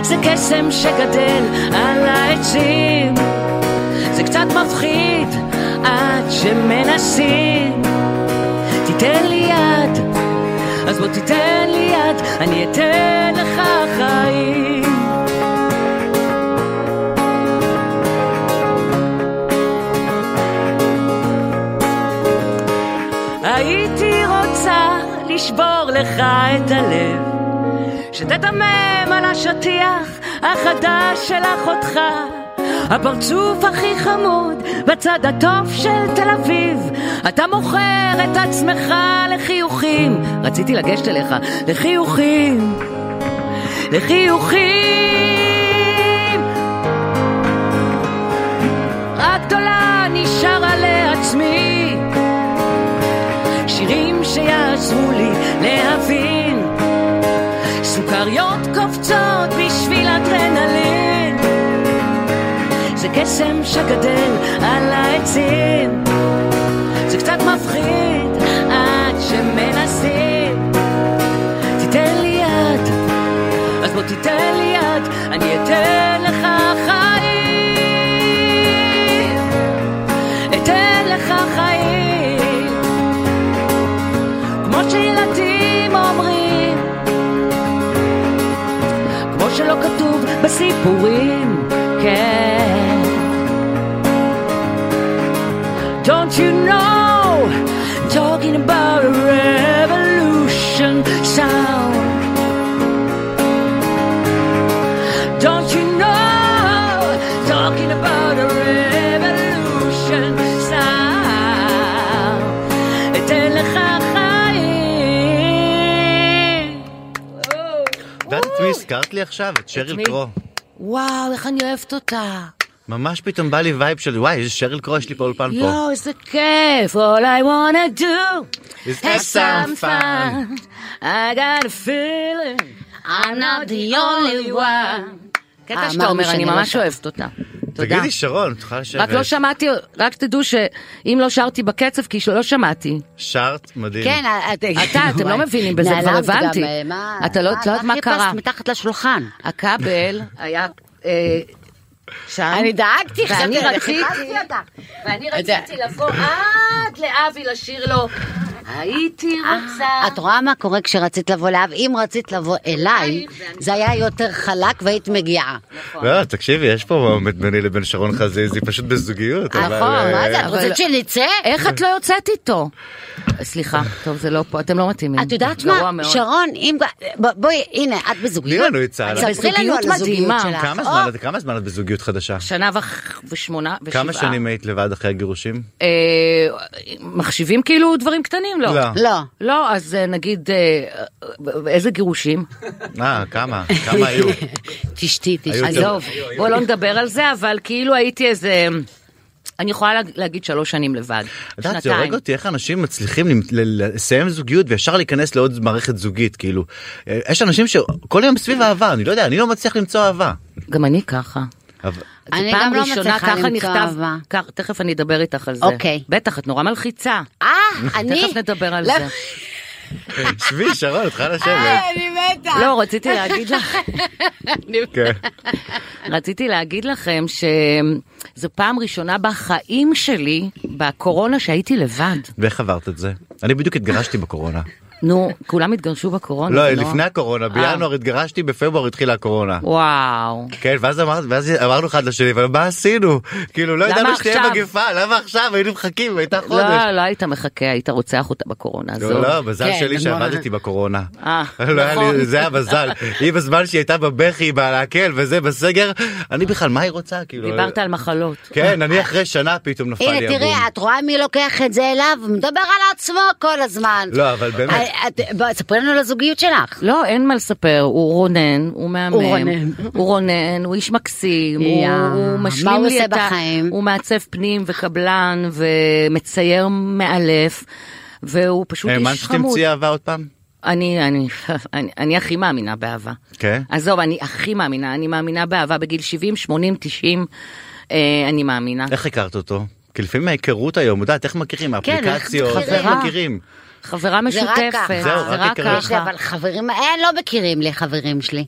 זה קסם שגדל על העצים. זה קצת מפחיד עד שמנסים. תיתן לי יד, אז בוא תיתן לי יד, אני אתן לך חיים. לשבור לך את הלב, שתדמם על השטיח החדש של אחותך. הפרצוף הכי חמוד בצד הטוב של תל אביב. אתה מוכר את עצמך לחיוכים. רציתי לגשת אליך. לחיוכים. לחיוכים. רק גדולה נשארה לעצמי שיעזרו לי להבין. סוכריות קופצות בשביל אדרנלין. זה קסם שגדל על העצים. זה קצת מפחיד עד שמנסים. תיתן לי יד אז בוא תיתן לי יד אני אתן לך בסיפורים כן Don't you know הזכרת לי עכשיו? את שריל קרו. וואו איך אני אוהבת אותה ממש פתאום בא לי vibe של וואי איזה שריל קרו יש לי פה אולפן פה. יואו איזה כיף All I wanna do Is have some fun I got a feeling I'm not the only one קטע שאתה אומר אני ממש אוהבת אותה תודה. תגידי שרון, את יכולה לשבת. רק לא שמעתי, רק תדעו שאם לא שרתי בקצב, כי לא שמעתי. שרת, מדהים. כן, את- אתה, אתם לא מבינים בזה, כבר הבנתי. אה, מה- אתה לא- לא יודעת מה קרה. חיפשת מתחת לשולחן. הכבל היה אה, שם. אני דאגתי, ואני חשבתי. ואני רציתי לבוא עד לאבי לשיר לו. הייתי רוצה. את רואה מה קורה כשרצית לבוא לאב? אם רצית לבוא אליי, זה היה יותר חלק והיית מגיעה. לא, תקשיבי, יש פה מועמד ביני לבין שרון חזיזי, פשוט בזוגיות. אבל, נכון, מה אה, זה, את אבל- רוצית שנצא? איך את לא יוצאת איתו? סליחה, טוב זה לא פה, אתם לא מתאימים. את יודעת מה. שרון, אם... בואי, הנה, את בזוגיות. תני לנו עצה. ספרי לנו על הזוגיות. שלך. כמה זמן את- כמה זמן את בזוגיות חדשה? שנה ושמונה ושבעה. כמה שנים היית לבד אחרי הגירושים? אה, מחשיבים כאילו דברים קטנים? לא. לא. לא. לא, אז אה, נגיד, אה, איזה גירושים? אה, כמה? כמה היו? תשתי, תשתי. עזוב, בוא לא נדבר על זה, אבל כאילו הייתי איזה... אני יכולה לה- להגיד שלוש שנים לבד. את יודעת, זה. הורג אותי איך אנשים מצליחים לסיים זוגיות וישר להיכנס לעוד מערכת זוגית כאילו אה, יש אנשים שכל יום סביב אהבה אני לא יודע אני לא מצליח למצוא אהבה. גם אני ככה. אני גם לא מצליחה ככה למצוא נכתב, אהבה. כך, תכף אני אדבר איתך על זה. אוקיי. בטח, את נורא מלחיצה. אה, אני... תכף נדבר על לא, זה. שבי שרון את צריכה לשבת. אה, אני מתה. לא, רציתי להגיד לך, כן. רציתי להגיד לכם שזו פעם ראשונה בחיים שלי, בקורונה, שהייתי לבד. ואיך עברת את זה? אני בדיוק התגרשתי בקורונה. נו, כולם התגרשו בקורונה? לא זה לפני הקורונה בינואר התגרשתי בפברואר התחילה הקורונה. וואו. כן ואז אמרנו אחד לשני אבל מה עשינו כאילו לא ידענו שתהיה? מגפה למה עכשיו היינו מחכים הייתה חודש. לא, לא היית מחכה, היית רוצח אותה בקורונה. עזוב. לא, לא, מזל כן, שלי. שעבדתי בקורונה. אה, לא נכון. זה היה מזל. היא בזמן שהיא הייתה בבכי, בלהקל וזה בסגר, אני בכלל, מה היא רוצה? כאילו... דיברת על מחלות. כן, אני אחרי שנה פתאום נפל לי הנה, הבום. תראי, את רואה מי לוקח את זה אליו? מדבר על עצמו כל הזמן. לא, אבל באמת. ספרי לנו על הזוגיות שלך. לא, אין מה לספר, הוא רונן, הוא מהמם, הוא רונן. הוא רונן, הוא איש מקסים, הוא, משלים הוא לי עושה את ה... בחיים? הוא מעצב פנים וקבלן ומצייר מאלף, והוא פשוט האמנת איש חמוד. שתמצאי אהבה עוד פעם? אני, אני, אני, אני הכי מאמינה באהבה. כן? עזוב, אני הכי מאמינה, אני מאמינה באהבה בגיל 70, 80, 90, אה, אני מאמינה. איך הכרת אותו? כי לפעמים ההיכרות היום, יודעת, איך מכירים? כן, איך אפליקציות, איך חברה. מכירים? חברה משותפת. זהו, זה רק ככה. אבל חברים, אין, לא מכירים לי חברים שלי.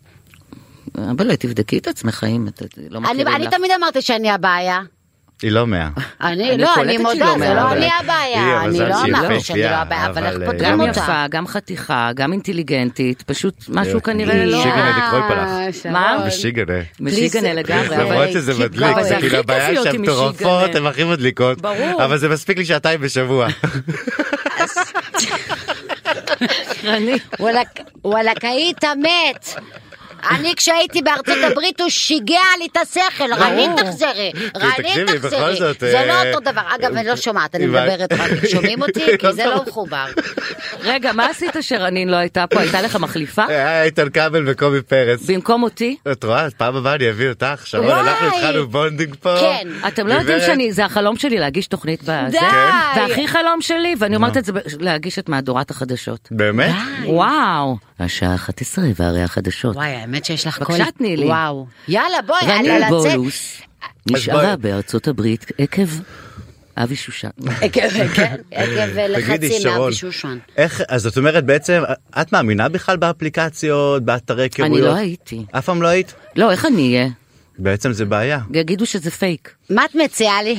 אבל תבדקי את עצמך אם את לא אני מכירים אני לך. תמיד אמרתי שאני הבעיה. היא לא מאה. אני, לא, אני מודה, לא זה לא אני הבעיה. אני לא אמרתי שאני לא הבעיה, אבל איך פותרים גם אותה? יפה, גם חתיכה, גם אינטליגנטית, פשוט משהו כנראה לא... שיגענה לקרוא פלח. מה? ושיגענה. משיגנה לגמרי. למרות שזה כי- מדליק, זה כאילו הבעיה כיף להיות שהן עם מטורפות, משיגנה. הן הכי מדליקות. ברור. אבל זה מספיק לי שעתיים בשבוע. וואלכ היית מת. אני כשהייתי בארצות הברית הוא שיגע לי את השכל, רנין תחזרי, רנין תחזרי, זה אה, לא אותו דבר, אגב אני לא שומעת, אני. מדברת רק, שומעים אותי? כי זה לא מחובר. רגע, מה עשית שרון אני לא הייתה פה? הייתה לך מחליפה? היה איתן כבל וקובי פרץ. במקום אותי? את רואה, פעם הבאה אני אביא אותך, שרון. אנחנו התחלנו bonding פה. כן. אתם לא יודעים. שאני, זה החלום שלי להגיש תוכנית בזה. די. והכי חלום שלי, ואני אומרת את זה, להגיש את מהדורת החדשות. באמת? וואו, השעה 11 והרי החדשות. וואי, האמת שיש לך קול. בבקשה, תני לי. וואו. יאללה, בואי, על לצאת. בולוס בואי. נשארה בארצות הברית עקב אבי שושן. עקב, כן, עקב לחצים שרון, מאבי שושן. איך, אז זאת אומרת בעצם, את מאמינה בכלל באפליקציות, באתרי היכרויות? אני לא הייתי. אף פעם לא היית? לא, איך אני אהיה? בעצם זה בעיה. יגידו שזה פייק. מה את מציעה לי?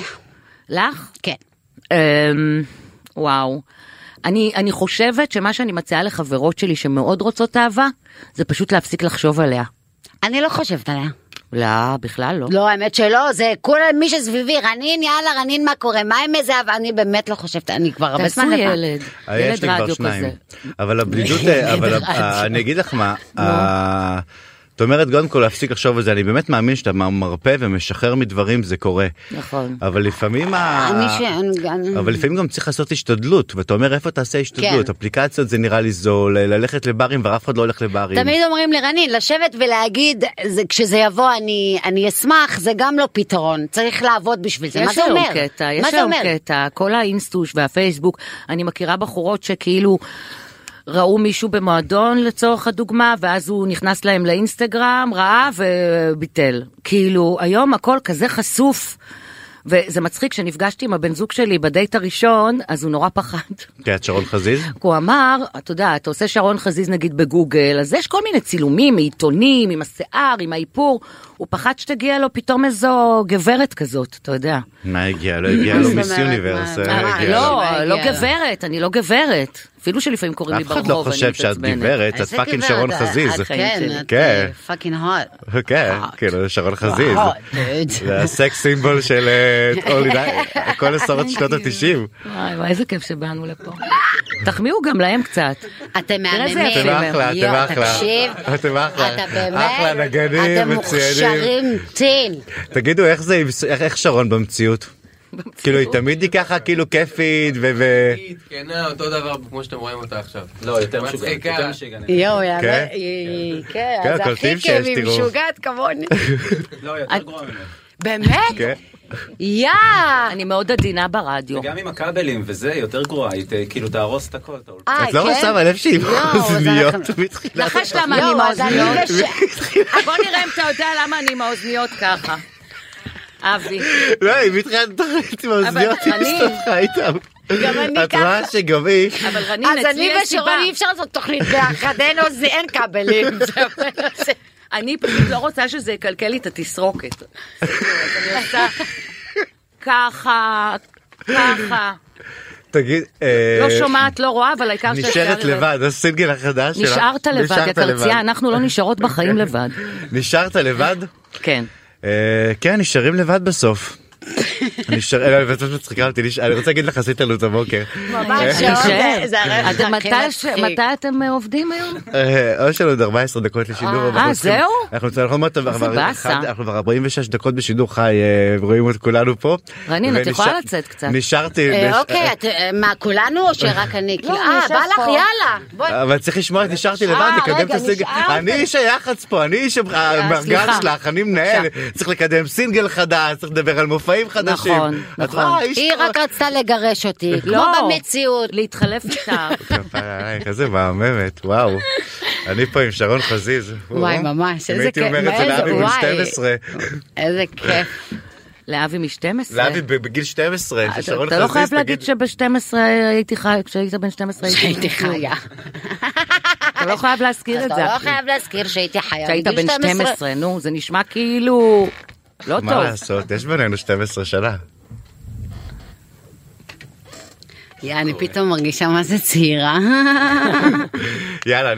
לך? כן. אמ, וואו. אני, אני חושבת שמה שאני מציעה לחברות שלי שמאוד רוצות אהבה, זה פשוט להפסיק לחשוב עליה. אני לא חושבת עליה. לא, בכלל לא. לא, האמת שלא, זה כולם מי שסביבי, רנין, יאללה, רנין, מה קורה? מה עם איזה אהבה? אני באמת לא חושבת, אני כבר הרבה תעשו זמן לבד. ילד, אה, ילד כבר רדיו. כזה. אבל הבדידות, אה, אבל רדיו. ה- אני אגיד לך מה, ה- את אומרת קודם כל להפסיק לחשוב על זה, אני באמת מאמין שאתה מרפא ומשחרר מדברים זה קורה. נכון. אבל לפעמים, ה- אני ש... אבל לפעמים גם צריך לעשות השתדלות ואתה אומר איפה תעשה השתדלות כן. אפליקציות זה נראה לי זול ללכת לברים ואף אחד לא הולך לברים. תמיד אומרים לי, רנין, לשבת ולהגיד, זה- כשזה יבוא אני, אני אשמח, זה גם לא פתרון, צריך לעבוד בשביל זה. מה יש זה היום אומר? קטע, מה יש היום? קטע, כל האינסטוש והפייסבוק, אני מכירה בחורות שכאילו... ראו מישהו במועדון לצורך הדוגמה, ואז הוא נכנס להם לאינסטגרם, ראה וביטל. כאילו, היום הכל כזה חשוף. וזה מצחיק, כשנפגשתי עם הבן זוג שלי בדייט הראשון, אז הוא נורא פחד. כן, את שרון חזיז? הוא אמר, אתה יודע, אתה עושה שרון חזיז נגיד בגוגל, אז יש כל מיני צילומים מעיתונים, עם השיער, עם האיפור, הוא פחד שתגיע לו פתאום איזו גברת כזאת, אתה יודע. מה הגיע? לא הגיע לו מיס יוניברס. אה, לא, לו. לא לה? גברת, אני לא גברת. אפילו שלפעמים קוראים לי אף ברחוב, אחד לא חושב שאת. גברת, את fucking שרון את- חזיז. כן. את כן. Fucking hot. כן, כאילו שרון חזיז. זה הסקס סימבול של אה, כל עשרות שנות התשעים. וואי וואי, איזה כיף שבאנו לפה. תחמיאו גם להם קצת. אתם מהממים. אתם אחלה, אתם אחלה. תקשיב, אתם אחלה. אתה באמת, אחלה נגנים, אתם מצוינים. מוכשרים טין. תגידו איך זה, איך- איך שרון במציאות? כאילו היא תמיד היא ככה כאילו כיפית ו... ו- כנה, אותו דבר כמו שאתם רואים אותה עכשיו. לא, יותר משוגע, מצחיקה. יותר משוגענית. יואו, יאללה, כן? היא- כן, כן, אז הכי כיף, היא. משוגעת כמוני. לא, יותר גרוע ממך. באמת? יא! אני מאוד עדינה ברדיו. וגם עם הכבלים וזה, יותר גרוע, היא כאילו תהרוס את הכל. אה, את לא כן? שמה לב שהיא עם יואו, אז אוזניות אנחנו- מתחילת נחש למה אני עם אז אני האוזניות. בוא נראה אם אתה יודע למה אני עם האוזניות ככה. אבי. לא, היא מתחילת התוכנית עם האוזניות, היא אני- הסתבכה איתם. גם אני את רואה ככה. שגם היא, אבל רנין, אז אני אצלי יש סיבה. ושרון אי אפשר לעשות תוכנית ביחד, אין כבלים. אני פשוט לא רוצה שזה יקלקל לי את התסרוקת. אני עושה ככה, ככה. תגיד, אה, לא שומעת, לא רואה, אבל העיקר נשארת לבד, הסינגל החדש שלך. נשארת לבד, נשארת יקרצייה, אנחנו לא נשארות בחיים לבד. נשארת לבד? כן. אה, כן, נשארים לבד בסוף. נשאר, אה, מצחיקה אותי, אני רוצה להגיד לך, עשית לנו את הבוקר. ממש אתם- הכי מתי אתם אה, עובדים היום? אה, יש לנו עוד 14 דקות לשידור. אה, אנחנו צריכים- זהו? אנחנו כבר- באסה. אנחנו כבר 46 דקות בשידור חי, אה, רואים את כולנו פה. רנין, את יכולה לצאת קצת. נשארתי. אה, נש- אוקיי, את- אה, מה, כולנו או שרק אני? כאילו, אה, בא לך. יאללה. אבל צריך לשמוע, נשארתי לבד, אה, לקדם את הסינגל. אני איש היח"צ פה, אני איש המארגן. שלך, אני מנהל. צריך לקדם סינגל חדש, צריך לדבר על מופעים חדשים. נכון, נכון. היא. רק רצתה לגרש אותי, כמו לא. במציאות. להתחלף עלייך, איזה מהממת, וואו. אני פה עם שרון חזיז. וואי, ממש, אם איזה הייתי כיף, אומר את זה לאבי בן וואי. 12. איזה כיף. לאבי מ-12. לאבי בגיל 12, ששרון אתה לא חזיז חייב להגיד תגיד- שב-12 הייתי חי, כשהיית בן 12 שהייתי כלום. חיה. אתה לא חייב להזכיר את אתה זה. לא אחי. חייב להזכיר שהייתי חיה. כשהיית בן 12, נו, זה נשמע כאילו... לא מה טוב. לעשות, יש בינינו 12 שנה. יא, אני פתאום מרגישה מה זה צעירה. יאללה,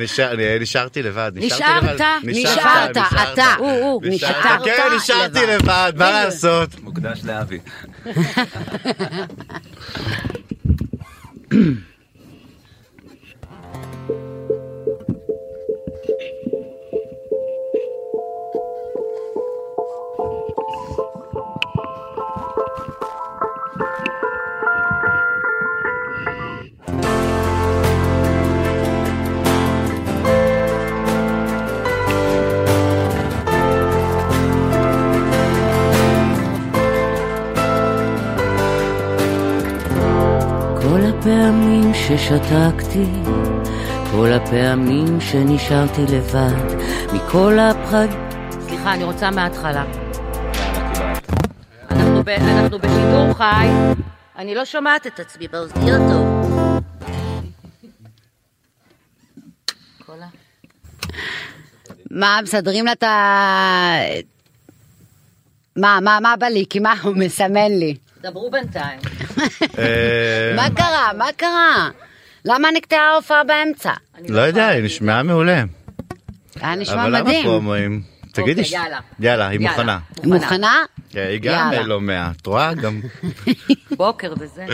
נשארתי לבד. נשארת, לבד. נשארת, אתה. הוא, הוא, נשארת, נשארת כן, נשארתי. לבד, מה לעשות? מוקדש לאבי. הפעמים ששתקתי, כל הפעמים שנשארתי לבד, מכל הפחד... סליחה, אני רוצה מההתחלה. אנחנו, ב... אנחנו בשידור חי, אני לא שומעת את עצמי באוזניות טוב. מה, מסדרים לה את ה... מה, מה, מה בא לי? כי מה הוא מסמן לי? דברו בינתיים. אה, מה קרה? מה קרה? למה נקטעה ההופעה באמצע? לא יודע, היא נשמעה מעולה. היה נשמע אבל למה מדהים. פרומואים? תגידי, אוקיי, יאללה. יאללה, היא יאללה. מוכנה. מוכנה? כן, היא גם יאללה. לא מאה, את רואה גם. בוקר וזה.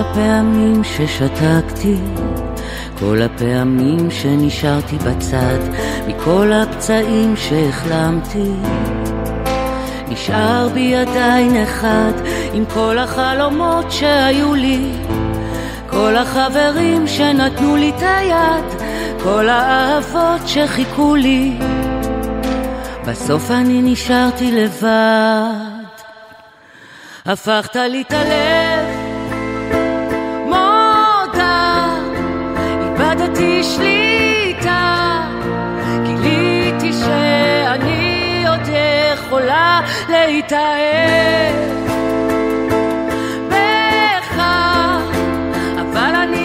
הפעמים ששתקתי, כל הפעמים שנשארתי בצד, מכל הפצעים שהחלמתי. נשאר בי עדיין אחד, עם כל החלומות שהיו לי. כל החברים שנתנו לי את היד, כל האהבות שחיכו לי. בסוף אני נשארתי לבד. הפכת לי את הלב, איבדתי שליטה, גיליתי שאני עוד יכולה להתאהב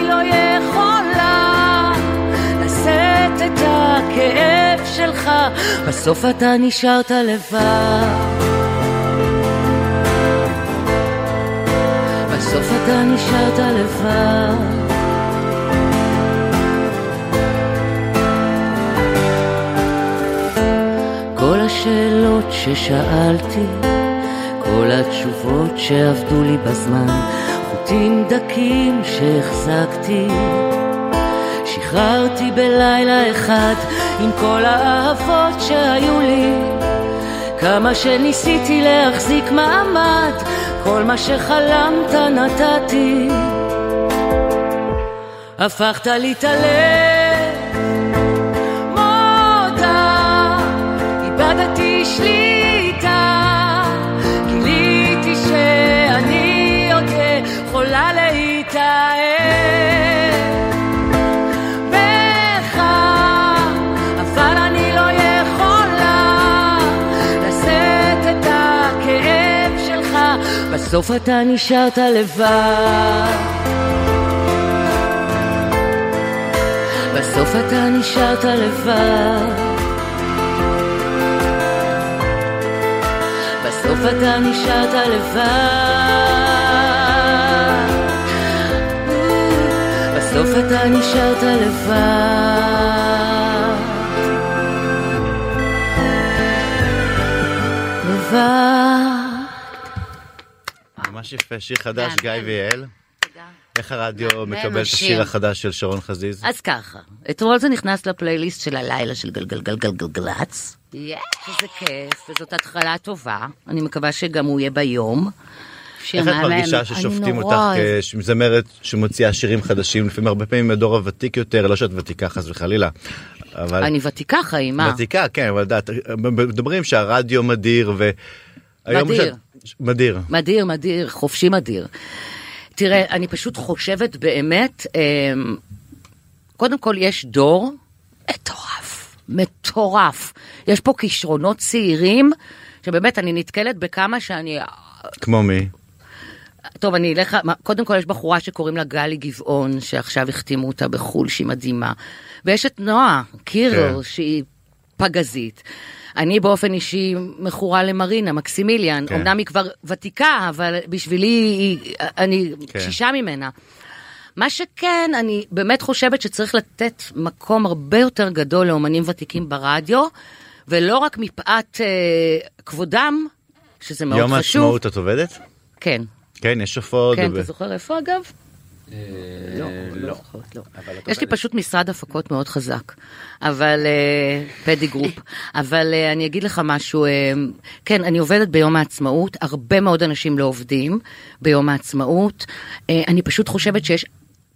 לא שלך, בסוף אתה נשארת לבד. בסוף אתה נשארת לבד. כל השאלות ששאלתי, כל התשובות שעבדו לי בזמן, חוטים דקים שהחזקתי. שחררתי בלילה אחד עם כל האהבות שהיו לי. כמה שניסיתי להחזיק מעמד, כל מה שחלמת נתתי. הפכת לי שליטה, גיליתי שאני עוד יכולה להתאהב בך, אבל אני לא יכולה לשאת את הכאב שלך, בסוף אתה נשארת לבד. בסוף אתה נשארת לבד. בסוף אתה נשארת לבד. בסוף אתה נשארת לבד. לבד. ממש יפה, שיר חדש, גיא. ויעל. איך הרדיו מקבל את השיר. החדש של שרון חזיז? אז ככה, אתמול זה נכנס לפלייליסט של הלילה של גלגלגלגלגלגלצ, יש שזה כיף, וזאת התחלה טובה, אני מקווה שגם הוא יהיה ביום. איך את. מרגישה ששופטים אותך. כזמרת שמוציאה שירים חדשים, לפעמים הרבה פעמים מהדור הוותיק יותר, לא שאת ותיקה חס וחלילה, אבל אני ותיקה חיים, מה? ותיקה, כן, אבל מדברים שהרדיו מדיר ו... מדיר. מדיר. מדיר, מדיר, חופשי מדיר. תראה, אני פשוט חושבת באמת, אמ, קודם כל יש דור מטורף, מטורף. יש פה כישרונות צעירים, שבאמת אני נתקלת בכמה שאני... כמו מי? טוב, אני אלך, קודם כל יש בחורה שקוראים לה גלי גבעון, שעכשיו החתימו אותה בחו"ל, שהיא מדהימה. ויש את נועה קירל, כן. שהיא פגזית. אני באופן אישי מכורה למרינה, מקסימיליאן. כן. אמנם היא כבר ותיקה, אבל בשבילי היא, אני כן. קשישה ממנה. מה שכן, אני באמת חושבת שצריך לתת מקום הרבה יותר גדול לאמנים ותיקים ברדיו, ולא רק מפאת אה, כבודם, שזה מאוד יום חשוב. העצמאות את עובדת? כן. כן, יש הופעות. כן, וב- אתה זוכר איפה אגב? לא, לא זוכרת, לא. יש לי פשוט משרד הפקות מאוד חזק, אבל אה, פדי גרופ, אבל אה, אני אגיד לך משהו, אה, כן, אני עובדת ביום העצמאות, הרבה מאוד אנשים לא עובדים ביום העצמאות, אה, אני פשוט חושבת שיש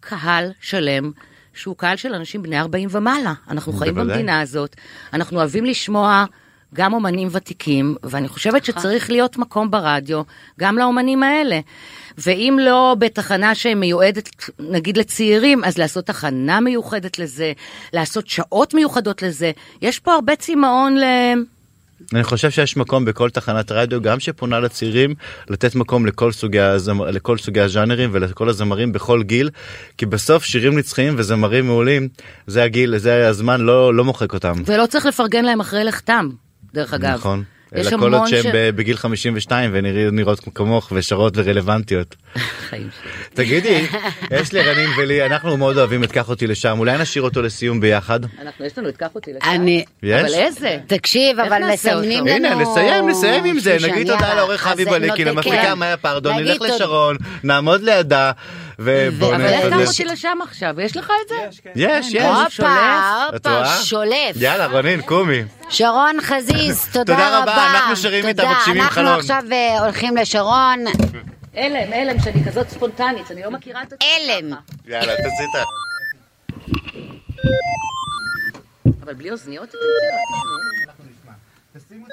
קהל שלם. שהוא קהל של אנשים בני 40 ומעלה. אנחנו חיים. במדינה הזאת, אנחנו אוהבים לשמוע גם אומנים ותיקים, ואני חושבת שצריך להיות מקום ברדיו גם לאומנים האלה. ואם לא בתחנה שמיועדת נגיד לצעירים, אז לעשות תחנה מיוחדת לזה, לעשות שעות מיוחדות לזה. יש פה הרבה צמאון ל... אני חושב שיש מקום בכל תחנת רדיו גם שפונה לצעירים לתת מקום לכל סוגי הזמר, לכל סוגי הז'אנרים ולכל הזמרים בכל גיל כי בסוף שירים נצחיים וזמרים מעולים זה הגיל זה הזמן לא לא מוחק אותם. ולא צריך לפרגן להם אחרי לכתם, דרך אגב. נכון. אלא כל עוד שהם ש- ב- בגיל 52 ונראות כמוך ושרות ורלוונטיות. תגידי, יש לרנין ולי, אנחנו מאוד אוהבים את קח אותי לשם, אולי נשאיר אותו לסיום ביחד? אנחנו, יש לנו את קח אותי לשם. אני... יש? אבל איזה? תקשיב, אבל מסמנים? לנו... הנה, נסיים, נסיים עם זה, נגיד תודה. לעורך אבי בליקי, למפיקה כן. מאיה פרדון, נלך. לשרון, נעמוד לידה, ובואו אבל נלך לקח לזה. אותי לשם עכשיו, יש לך את זה? יש, יש. הופה, את הופה, רואה? שולף. יאללה רונין קומי. שרון חזיז, תודה תודה רבה. רבה, אנחנו שרים איתה, תודה. מגשימים חלום. אנחנו עכשיו אה, הולכים לשרון. הלם, הלם, שאני כזאת ספונטנית, אני לא מכירה את עצמי. הלם. יאללה תעשי את ה... אבל בלי אוזניות אתם תשמעו. לפעמים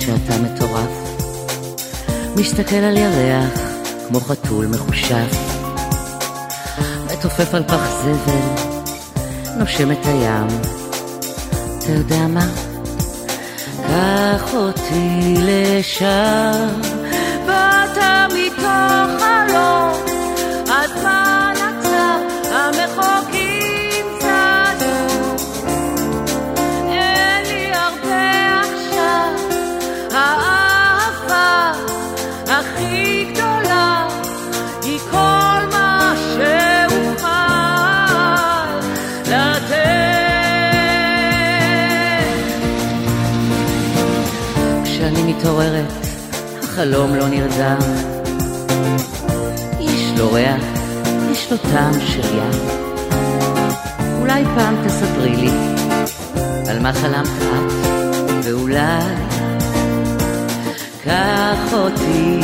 חושבת שאתה מטורף. מסתכל על ירח כמו חתול מחושף. מתופף על פח זבל, נושם את הים. אתה יודע מה? קח אותי לשם. באת מתוך חלום, הזמן עצר, המחוקים החלום לא נרדם. יש לו ריח, יש לו טעם של ים. אולי פעם תספרי לי על מה חלמת את, ואולי קח אותי.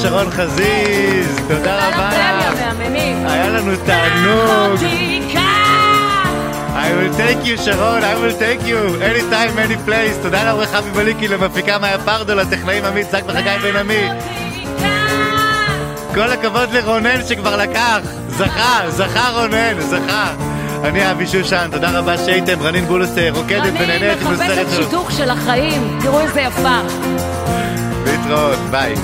רבה לשרון חזיז, תודה רבה. אתם יא מהממים. היה לנו תענוג. I will take you שרון, I will take you, anytime, any place. תודה לעורך אבי בליקי, למפיקה מאיה פרדו, לטכנאים עמית זק וחגי בן עמי. כל הכבוד לרונן שכבר לקח, זכה, זכה רונן, זכה. אני אבי שושן, תודה רבה שהייתם, רנין בולוס אה, רוקדת ונהנית הסרט מחפשת שלו. שידוך של החיים, תראו איזה יפה. להתראות, ביי.